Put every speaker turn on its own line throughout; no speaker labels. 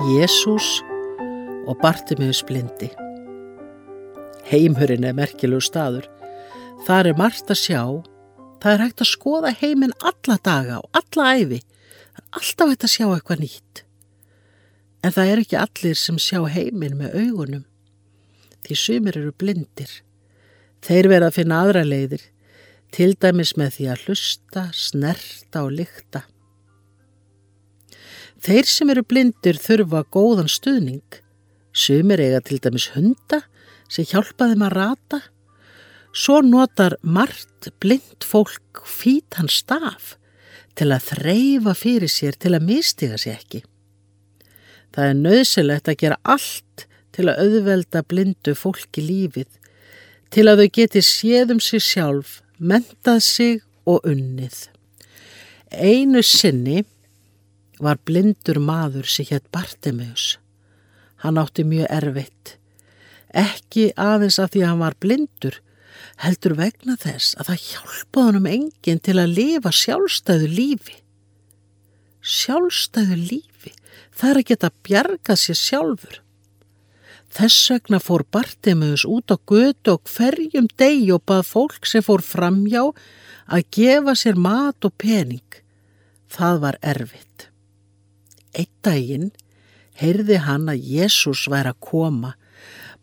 Jésús og Bartimeus blindi. Heimhurinn er merkilegu staður. Það er margt að sjá. Það er hægt að skoða heiminn alla daga og alla æfi. Það er alltaf hægt að sjá eitthvað nýtt. En það er ekki allir sem sjá heiminn með augunum. Því sumir eru blindir. Þeir verða að finna aðra leiðir, til dæmis með því að hlusta, snerta og lykta. Þeir sem eru blindir þurfa góðan stuðning. Sumir eiga til dæmis hunda sem hjálpa þeim að rata. Svo notar margt blind fólk fítan staf til að þreyfa fyrir sér til að mistiga sér ekki. Það er nöðsilegt að gera allt til að auðvelda blindu fólki lífið, til að þau geti séð um sig sjálf, mentað sig og unnið. Einu sinni var blindur maður sem hétt Bartimeus. Hann átti mjög erfitt. Ekki aðeins af því að hann var blindur, heldur vegna þess að það hjálpaði hann um enginn til að lifa sjálfstæðu lífi. Sjálfstæðu lífi, það er að geta bjargað sér sjálfur. Þess vegna fór Bartimeus út á götu og hverjum deg og bað fólk sem fór framjá að gefa sér mat og pening. Það var erfitt. Eitt daginn heyrði hann að Jésús væri að koma.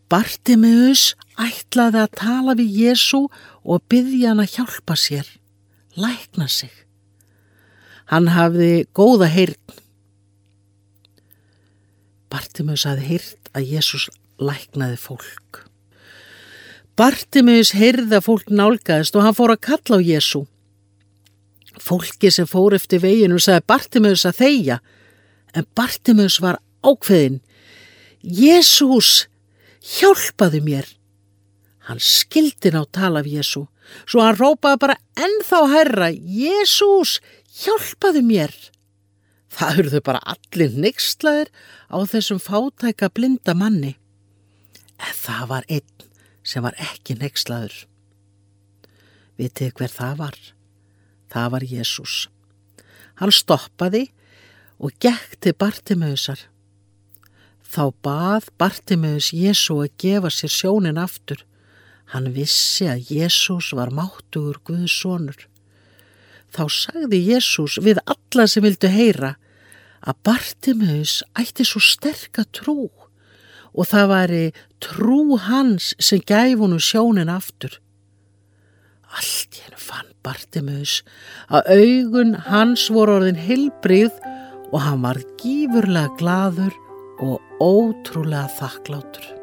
Bartimeus ætlaði að tala við Jésú og byggja hann að hjálpa sér, lækna sig. Hann hafði góða heyrn. Bartimeus hafði heyrt að Jésús læknaði fólk. Bartimeus heyrði að fólk nálgæðist og hann fór að kalla á Jésú. Fólki sem fór eftir veginu sagði Bartimeus að þeia en Bartimeus var ákveðin. Jésús, hjálpaðu mér. Hann skildi ná tala af Jésú, svo hann rópaði bara ennþá herra, Jésús, hjálpaðu mér. Það eruðu bara allir nextlaðir á þessum fátæka blinda manni. En það var einn sem var ekki nextlaður. Vitið hver það var? Það var Jésús. Hann stoppaði og gekk til Bartimeusar. Þá bað Bartimeus Jésu að gefa sér sjónin aftur. Hann vissi að Jésús var máttugur Guðssonur. Þá sagði Jésús við alla sem vildu heyra að Bartimeus ætti svo sterka trú og það væri trú hans sem gæf honu sjónin aftur. Allt hennu fann Bartimeus að augun hans voru orðin hilbrið og hann var gífurlega gladur og ótrúlega þakklátur.